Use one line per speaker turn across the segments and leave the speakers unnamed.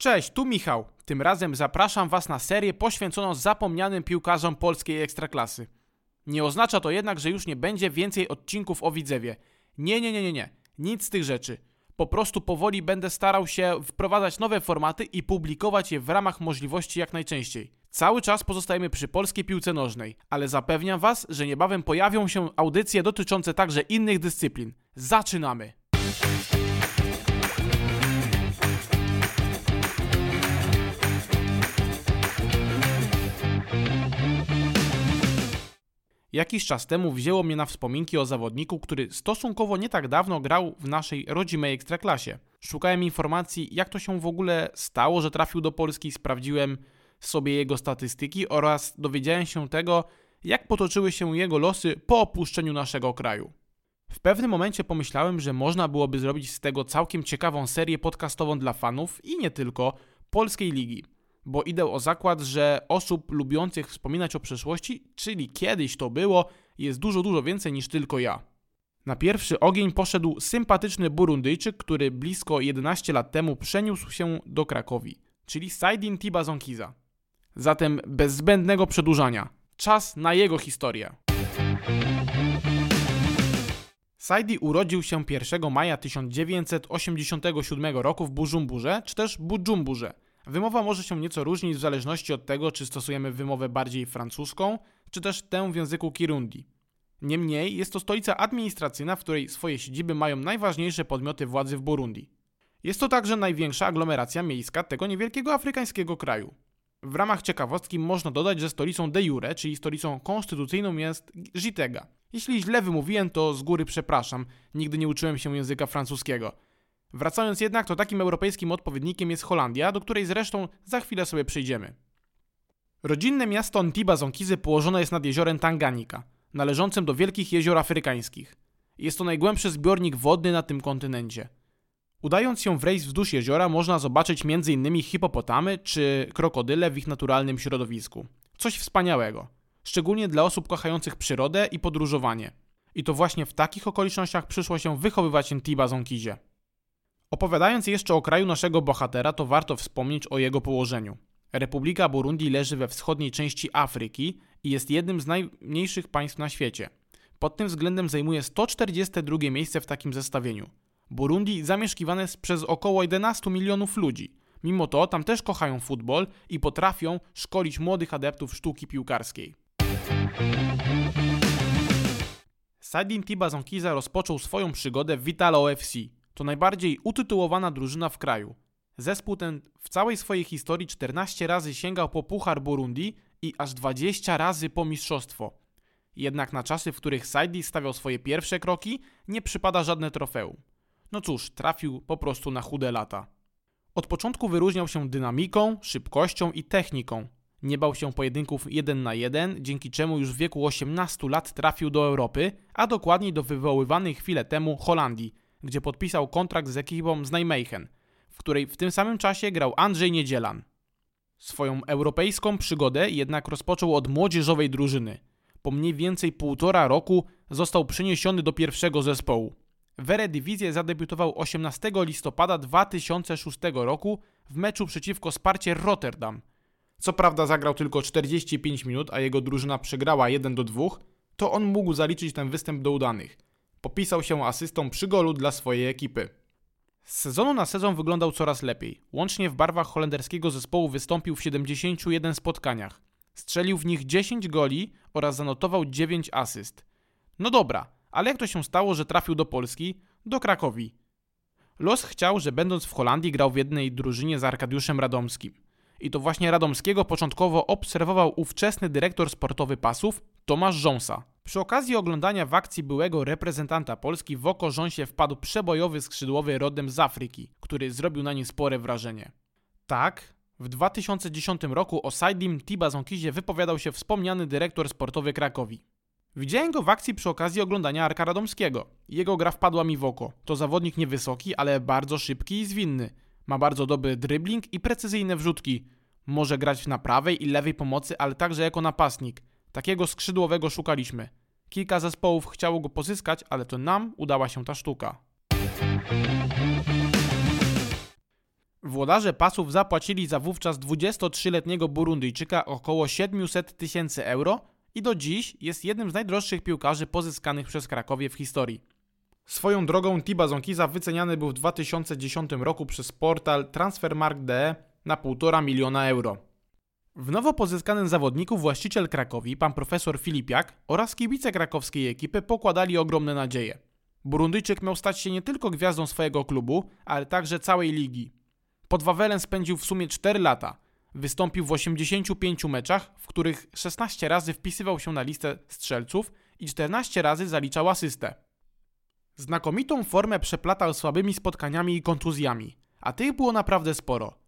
Cześć, tu Michał. Tym razem zapraszam Was na serię poświęconą zapomnianym piłkarzom polskiej ekstraklasy. Nie oznacza to jednak, że już nie będzie więcej odcinków o Widzewie. Nie, nie, nie, nie, nie. Nic z tych rzeczy. Po prostu powoli będę starał się wprowadzać nowe formaty i publikować je w ramach możliwości jak najczęściej. Cały czas pozostajemy przy polskiej piłce nożnej, ale zapewniam Was, że niebawem pojawią się audycje dotyczące także innych dyscyplin. Zaczynamy! Jakiś czas temu wzięło mnie na wspominki o zawodniku, który stosunkowo nie tak dawno grał w naszej rodzimej ekstraklasie. Szukałem informacji, jak to się w ogóle stało, że trafił do Polski, sprawdziłem sobie jego statystyki oraz dowiedziałem się tego, jak potoczyły się jego losy po opuszczeniu naszego kraju. W pewnym momencie pomyślałem, że można byłoby zrobić z tego całkiem ciekawą serię podcastową dla fanów i nie tylko polskiej ligi bo idę o zakład, że osób lubiących wspominać o przeszłości, czyli kiedyś to było, jest dużo, dużo więcej niż tylko ja. Na pierwszy ogień poszedł sympatyczny Burundyjczyk, który blisko 11 lat temu przeniósł się do Krakowi, czyli Saidin Tibazonkiza. Zatem bez zbędnego przedłużania, czas na jego historię. Saidi urodził się 1 maja 1987 roku w Bujumburze, czy też Bujumburze, Wymowa może się nieco różnić w zależności od tego, czy stosujemy wymowę bardziej francuską, czy też tę w języku kirundi. Niemniej jest to stolica administracyjna, w której swoje siedziby mają najważniejsze podmioty władzy w Burundi. Jest to także największa aglomeracja miejska tego niewielkiego afrykańskiego kraju. W ramach ciekawostki można dodać, że stolicą de jure, czyli stolicą konstytucyjną jest Gitega. Jeśli źle wymówiłem, to z góry przepraszam, nigdy nie uczyłem się języka francuskiego. Wracając jednak, to takim europejskim odpowiednikiem jest Holandia, do której zresztą za chwilę sobie przyjdziemy. Rodzinne miasto Antiba Zonkizy położone jest nad jeziorem Tanganika, należącym do wielkich jezior afrykańskich. Jest to najgłębszy zbiornik wodny na tym kontynencie. Udając się w rejs wzdłuż jeziora można zobaczyć m.in. hipopotamy czy krokodyle w ich naturalnym środowisku. Coś wspaniałego, szczególnie dla osób kochających przyrodę i podróżowanie. I to właśnie w takich okolicznościach przyszło się wychowywać Ntiba Zonkizie. Opowiadając jeszcze o kraju naszego bohatera, to warto wspomnieć o jego położeniu. Republika Burundi leży we wschodniej części Afryki i jest jednym z najmniejszych państw na świecie. Pod tym względem zajmuje 142 miejsce w takim zestawieniu. Burundi zamieszkiwane jest przez około 11 milionów ludzi. Mimo to tam też kochają futbol i potrafią szkolić młodych adeptów sztuki piłkarskiej. Sadin Tibazonkiza rozpoczął swoją przygodę w Vitalo FC, to najbardziej utytułowana drużyna w kraju. Zespół ten w całej swojej historii 14 razy sięgał po Puchar Burundi i aż 20 razy po mistrzostwo. Jednak na czasy, w których Saidi stawiał swoje pierwsze kroki, nie przypada żadne trofeum. No cóż, trafił po prostu na chude lata. Od początku wyróżniał się dynamiką, szybkością i techniką. Nie bał się pojedynków 1 na 1, dzięki czemu już w wieku 18 lat trafił do Europy, a dokładniej do wywoływanej chwilę temu Holandii, gdzie podpisał kontrakt z ekipą z Nijmegen, w której w tym samym czasie grał Andrzej Niedzielan. Swoją europejską przygodę jednak rozpoczął od młodzieżowej drużyny. Po mniej więcej półtora roku został przeniesiony do pierwszego zespołu. W Eredivisie zadebiutował 18 listopada 2006 roku w meczu przeciwko Sparcie Rotterdam. Co prawda zagrał tylko 45 minut, a jego drużyna przegrała 1 do 2, to on mógł zaliczyć ten występ do udanych – Popisał się asystą przy golu dla swojej ekipy. Z sezonu na sezon wyglądał coraz lepiej. Łącznie w barwach holenderskiego zespołu wystąpił w 71 spotkaniach. Strzelił w nich 10 goli oraz zanotował 9 asyst. No dobra, ale jak to się stało, że trafił do Polski? Do Krakowi. Los chciał, że będąc w Holandii grał w jednej drużynie z Arkadiuszem Radomskim. I to właśnie Radomskiego początkowo obserwował ówczesny dyrektor sportowy pasów Tomasz Rząsa. Przy okazji oglądania w akcji byłego reprezentanta Polski w oko Rząsie wpadł przebojowy skrzydłowy rodem z Afryki, który zrobił na nim spore wrażenie. Tak, w 2010 roku o Saidim Tibazonkizie wypowiadał się wspomniany dyrektor sportowy Krakowi. Widziałem go w akcji przy okazji oglądania Arka Radomskiego. Jego gra wpadła mi w oko. To zawodnik niewysoki, ale bardzo szybki i zwinny. Ma bardzo dobry dribbling i precyzyjne wrzutki. Może grać na prawej i lewej pomocy, ale także jako napastnik. Takiego skrzydłowego szukaliśmy. Kilka zespołów chciało go pozyskać, ale to nam udała się ta sztuka. Włodarze pasów zapłacili za wówczas 23-letniego Burundyjczyka około 700 tysięcy euro i do dziś jest jednym z najdroższych piłkarzy pozyskanych przez Krakowie w historii. Swoją drogą Tiba Zonkiza wyceniany był w 2010 roku przez portal Transfermarkt.de na 1,5 miliona euro. W nowo pozyskanym zawodniku właściciel Krakowi, pan profesor Filipiak oraz kibice krakowskiej ekipy pokładali ogromne nadzieje. Burundyjczyk miał stać się nie tylko gwiazdą swojego klubu, ale także całej ligi. Pod Wawelem spędził w sumie 4 lata. Wystąpił w 85 meczach, w których 16 razy wpisywał się na listę strzelców i 14 razy zaliczał asystę. Znakomitą formę przeplatał słabymi spotkaniami i kontuzjami, a tych było naprawdę sporo.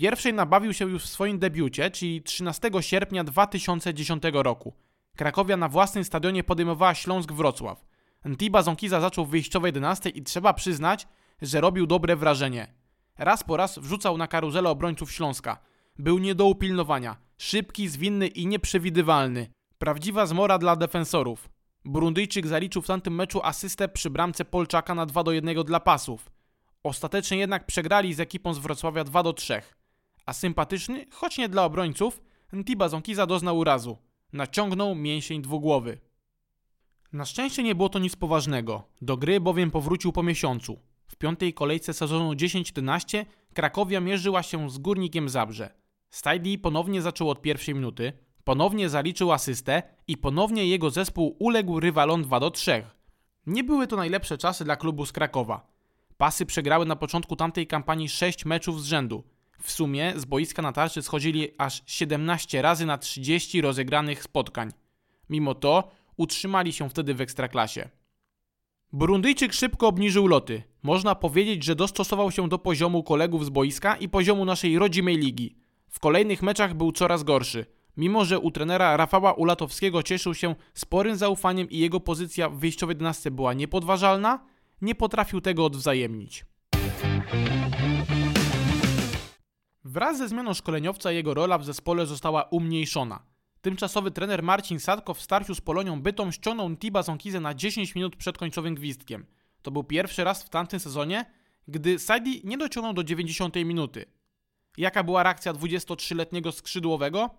Pierwszej nabawił się już w swoim debiucie, czyli 13 sierpnia 2010 roku. Krakowia na własnym stadionie podejmowała Śląsk Wrocław. Ntiba Zonkiza zaczął w wyjściowej 11 i trzeba przyznać, że robił dobre wrażenie. Raz po raz wrzucał na karuzelę obrońców Śląska. Był nie do upilnowania, szybki, zwinny i nieprzewidywalny. Prawdziwa zmora dla defensorów. Burundyjczyk zaliczył w tamtym meczu asystę przy bramce Polczaka na 2 do 1 dla pasów. Ostatecznie jednak przegrali z ekipą z Wrocławia 2 do 3. A sympatyczny, choć nie dla obrońców, Ntiba Zonkiza doznał urazu. Naciągnął mięsień dwugłowy. Na szczęście nie było to nic poważnego, do gry bowiem powrócił po miesiącu. W piątej kolejce sezonu 10-11 Krakowia mierzyła się z Górnikiem Zabrze. Stajdi ponownie zaczął od pierwszej minuty, ponownie zaliczył asystę i ponownie jego zespół uległ rywalom 2 do 3. Nie były to najlepsze czasy dla klubu z Krakowa. Pasy przegrały na początku tamtej kampanii 6 meczów z rzędu. W sumie z boiska na tarczy schodzili aż 17 razy na 30 rozegranych spotkań. Mimo to utrzymali się wtedy w ekstraklasie. Burundyjczyk szybko obniżył loty. Można powiedzieć, że dostosował się do poziomu kolegów z boiska i poziomu naszej rodzimej ligi. W kolejnych meczach był coraz gorszy. Mimo, że u trenera Rafała Ulatowskiego cieszył się sporym zaufaniem i jego pozycja w wyjściowej 11 była niepodważalna, nie potrafił tego odwzajemnić. Wraz ze zmianą szkoleniowca jego rola w zespole została umniejszona. Tymczasowy trener Marcin Sadko w starciu z Polonią Bytom ściągnął Tiba Zonkizę na 10 minut przed końcowym gwizdkiem. To był pierwszy raz w tamtym sezonie, gdy Saidi nie dociągnął do 90 minuty. Jaka była reakcja 23-letniego skrzydłowego?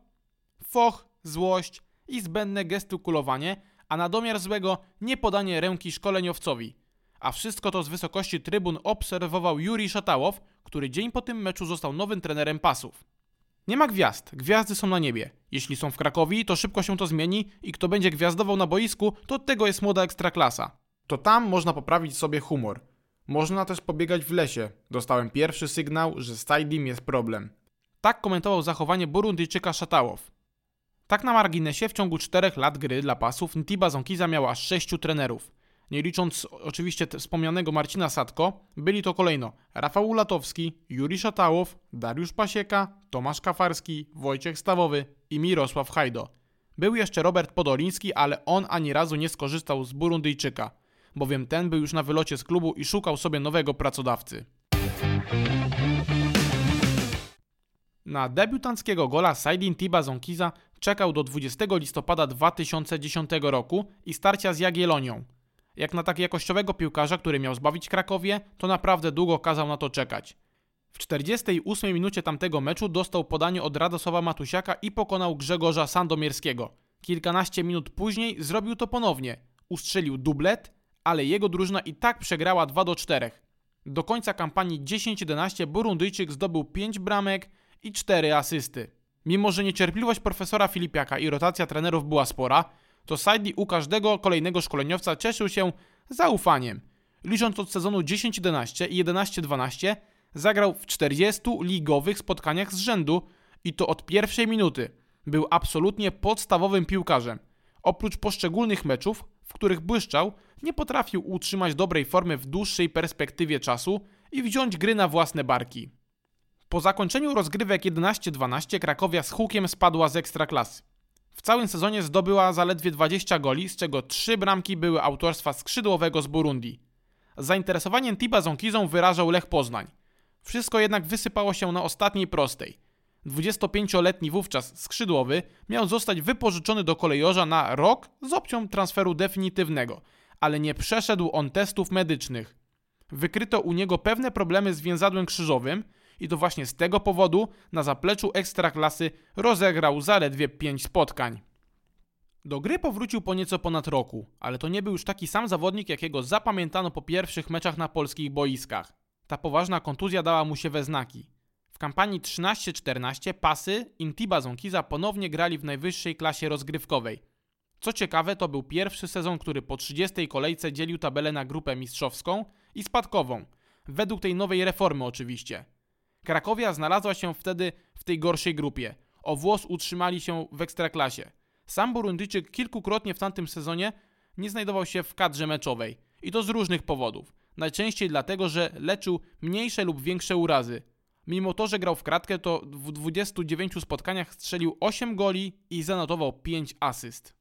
Foch, złość i zbędne gestykulowanie, a na domiar złego niepodanie ręki szkoleniowcowi. A wszystko to z wysokości trybun obserwował Juri Szatałow, który dzień po tym meczu został nowym trenerem pasów. Nie ma gwiazd, gwiazdy są na niebie. Jeśli są w Krakowi, to szybko się to zmieni i kto będzie gwiazdował na boisku, to tego jest młoda ekstraklasa. To tam można poprawić sobie humor. Można też pobiegać w lesie. Dostałem pierwszy sygnał, że z Tajdim jest problem. Tak komentował zachowanie Burundyjczyka Szatałow. Tak na marginesie w ciągu 4 lat gry dla pasów Ntiba Zonkiza miał aż 6 trenerów. Nie licząc oczywiście wspomnianego Marcina Sadko, byli to kolejno Rafał Ulatowski, Juri Szatałow, Dariusz Pasieka, Tomasz Kafarski, Wojciech Stawowy i Mirosław Hajdo. Był jeszcze Robert Podoliński, ale on ani razu nie skorzystał z Burundyjczyka, bowiem ten był już na wylocie z klubu i szukał sobie nowego pracodawcy. Na debiutanckiego gola Saidin Tiba Zonkiza czekał do 20 listopada 2010 roku i starcia z Jagiellonią. Jak na tak jakościowego piłkarza, który miał zbawić Krakowie, to naprawdę długo kazał na to czekać. W 48 minucie tamtego meczu dostał podanie od Radosława Matusiaka i pokonał Grzegorza Sandomierskiego. Kilkanaście minut później zrobił to ponownie. Ustrzelił dublet, ale jego drużyna i tak przegrała 2 do 4. Do końca kampanii 10-11 Burundyjczyk zdobył 5 bramek i 4 asysty. Mimo, że niecierpliwość profesora Filipiaka i rotacja trenerów była spora, to Sidley u każdego kolejnego szkoleniowca cieszył się zaufaniem. Licząc od sezonu 10-11 i 11-12, zagrał w 40 ligowych spotkaniach z rzędu i to od pierwszej minuty. Był absolutnie podstawowym piłkarzem. Oprócz poszczególnych meczów, w których błyszczał, nie potrafił utrzymać dobrej formy w dłuższej perspektywie czasu i wziąć gry na własne barki. Po zakończeniu rozgrywek 11-12 Krakowia z hukiem spadła z ekstraklasy. W całym sezonie zdobyła zaledwie 20 goli, z czego 3 bramki były autorstwa skrzydłowego z Burundi. Zainteresowanie Tiba Zonkizą wyrażał Lech Poznań. Wszystko jednak wysypało się na ostatniej prostej. 25-letni wówczas skrzydłowy miał zostać wypożyczony do kolejorza na rok z opcją transferu definitywnego, ale nie przeszedł on testów medycznych. Wykryto u niego pewne problemy z więzadłem krzyżowym i to właśnie z tego powodu na zapleczu ekstraklasy rozegrał zaledwie 5 spotkań. Do gry powrócił po nieco ponad roku, ale to nie był już taki sam zawodnik, jakiego zapamiętano po pierwszych meczach na polskich boiskach. Ta poważna kontuzja dała mu się we znaki. W kampanii 13-14 Pasy Intiba Zonkiza ponownie grali w najwyższej klasie rozgrywkowej. Co ciekawe, to był pierwszy sezon, który po 30 kolejce dzielił tabelę na grupę mistrzowską i spadkową. Według tej nowej reformy oczywiście. Krakowia znalazła się wtedy w tej gorszej grupie. O włos utrzymali się w ekstraklasie. Sam Burundyjczyk kilkukrotnie w tamtym sezonie nie znajdował się w kadrze meczowej. I to z różnych powodów. Najczęściej dlatego, że leczył mniejsze lub większe urazy. Mimo to, że grał w kratkę, to w 29 spotkaniach strzelił 8 goli i zanotował 5 asyst.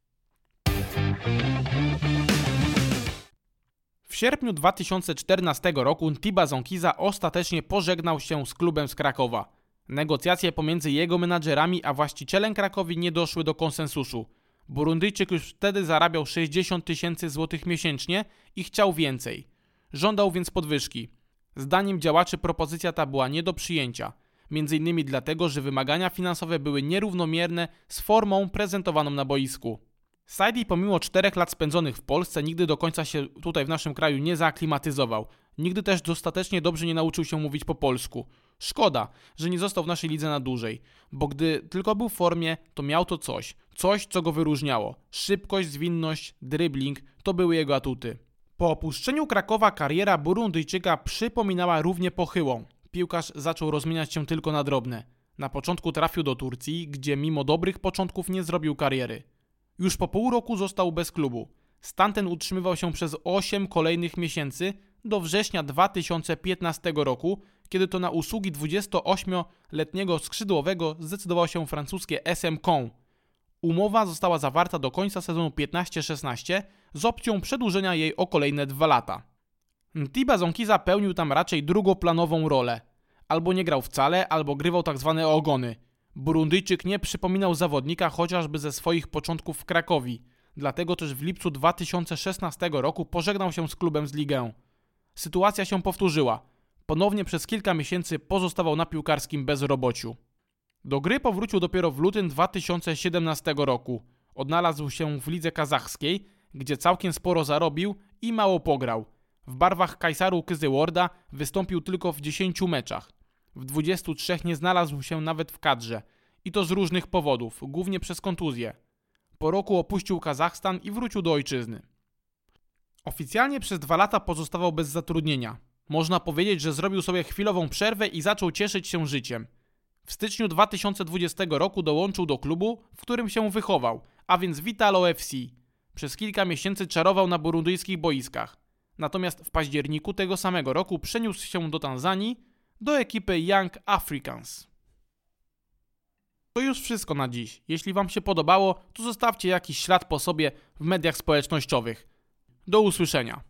W sierpniu 2014 roku Tiba Zonkiza ostatecznie pożegnał się z klubem z Krakowa. Negocjacje pomiędzy jego menadżerami a właścicielem Krakowi nie doszły do konsensusu. Burundyjczyk już wtedy zarabiał 60 tysięcy złotych miesięcznie i chciał więcej. Żądał więc podwyżki. Zdaniem działaczy propozycja ta była nie do przyjęcia. Między innymi dlatego, że wymagania finansowe były nierównomierne z formą prezentowaną na boisku. Saidi pomimo czterech lat spędzonych w Polsce nigdy do końca się tutaj w naszym kraju nie zaaklimatyzował. Nigdy też dostatecznie dobrze nie nauczył się mówić po polsku. Szkoda, że nie został w naszej lidze na dłużej, bo gdy tylko był w formie, to miał to coś. Coś, co go wyróżniało. Szybkość, zwinność, dribbling to były jego atuty. Po opuszczeniu Krakowa kariera Burundyjczyka przypominała równie pochyłą. Piłkarz zaczął rozmieniać się tylko na drobne. Na początku trafił do Turcji, gdzie mimo dobrych początków nie zrobił kariery. Już po pół roku został bez klubu. Stan ten utrzymywał się przez 8 kolejnych miesięcy do września 2015 roku, kiedy to na usługi 28-letniego skrzydłowego zdecydował się francuskie SM Caen. Umowa została zawarta do końca sezonu 15-16 z opcją przedłużenia jej o kolejne dwa lata. Tiba Zonkiza pełnił tam raczej drugoplanową rolę. Albo nie grał wcale, albo grywał tak zwane ogony. Burundyjczyk nie przypominał zawodnika chociażby ze swoich początków w Krakowi, dlatego też w lipcu 2016 roku pożegnał się z klubem z ligę. Sytuacja się powtórzyła. Ponownie przez kilka miesięcy pozostawał na piłkarskim bezrobociu. Do gry powrócił dopiero w lutym 2017 roku. Odnalazł się w lidze kazachskiej, gdzie całkiem sporo zarobił i mało pograł. W barwach Kajsaru Kyzyworda wystąpił tylko w 10 meczach. W 23 nie znalazł się nawet w kadrze. I to z różnych powodów, głównie przez kontuzję. Po roku opuścił Kazachstan i wrócił do ojczyzny. Oficjalnie przez dwa lata pozostawał bez zatrudnienia. Można powiedzieć, że zrobił sobie chwilową przerwę i zaczął cieszyć się życiem. W styczniu 2020 roku dołączył do klubu, w którym się wychował, a więc Vitalo FC. Przez kilka miesięcy czarował na burundyjskich boiskach. Natomiast w październiku tego samego roku przeniósł się do Tanzanii, do ekipy Young Africans. To już wszystko na dziś. Jeśli Wam się podobało, to zostawcie jakiś ślad po sobie w mediach społecznościowych. Do usłyszenia.